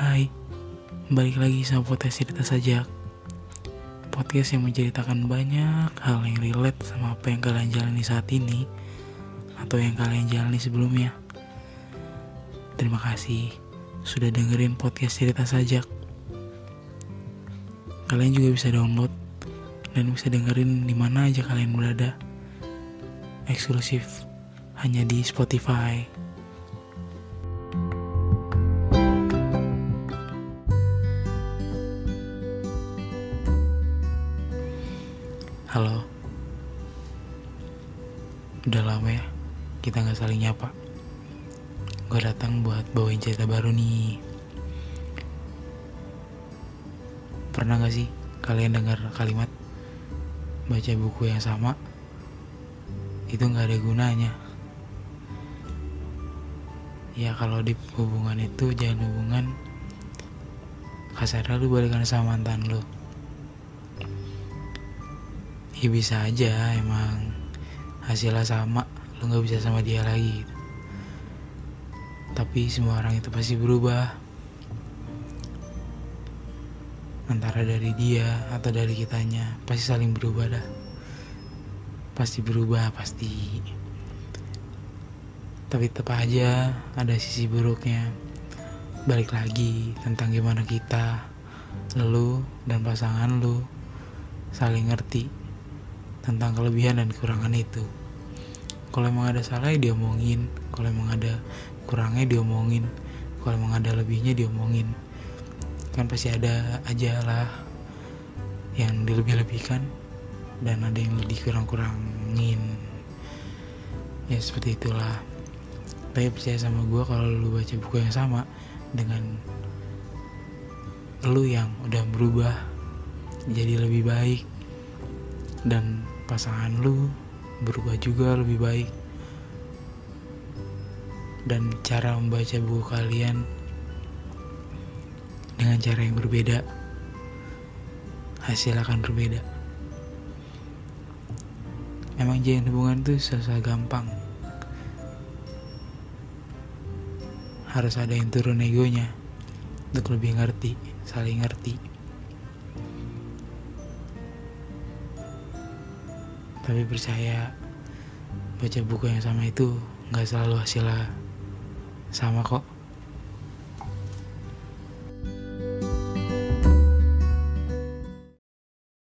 Hai, balik lagi sama podcast cerita saja. Podcast yang menceritakan banyak hal yang relate sama apa yang kalian jalani saat ini Atau yang kalian jalani sebelumnya. Terima kasih sudah dengerin podcast cerita sajak Kalian juga bisa download dan bisa dengerin di mana aja kalian berada. Eksklusif hanya di Spotify. Halo. Udah lama ya Kita gak saling nyapa. Gue datang buat bawain cerita baru nih. Pernah gak sih kalian dengar kalimat Baca buku yang sama Itu gak ada gunanya. Ya kalau di hubungan itu jangan hubungan Kasarnya lu balikan sama mantan lu ya bisa aja emang hasilnya sama. Lu nggak bisa sama dia lagi. Tapi semua orang itu pasti berubah. Antara dari dia atau dari kitanya pasti saling berubah dah. Pasti berubah pasti. Tapi tetap aja ada sisi buruknya. Balik lagi tentang gimana kita lu dan pasangan lu saling ngerti tentang kelebihan dan kekurangan itu. Kalau emang ada salah ya diomongin. Kalau emang ada kurangnya diomongin. Kalau emang ada lebihnya diomongin. Kan pasti ada aja lah yang dilebih-lebihkan dan ada yang lebih kurang-kurangin ya seperti itulah. Tapi percaya sama gue kalau lu baca buku yang sama dengan lu yang udah berubah jadi lebih baik dan pasangan lu berubah juga lebih baik. Dan cara membaca buku kalian dengan cara yang berbeda hasil akan berbeda. Emang jalan hubungan tuh susah gampang. Harus ada yang turun egonya untuk lebih ngerti saling ngerti tapi percaya baca buku yang sama itu nggak selalu hasilnya sama kok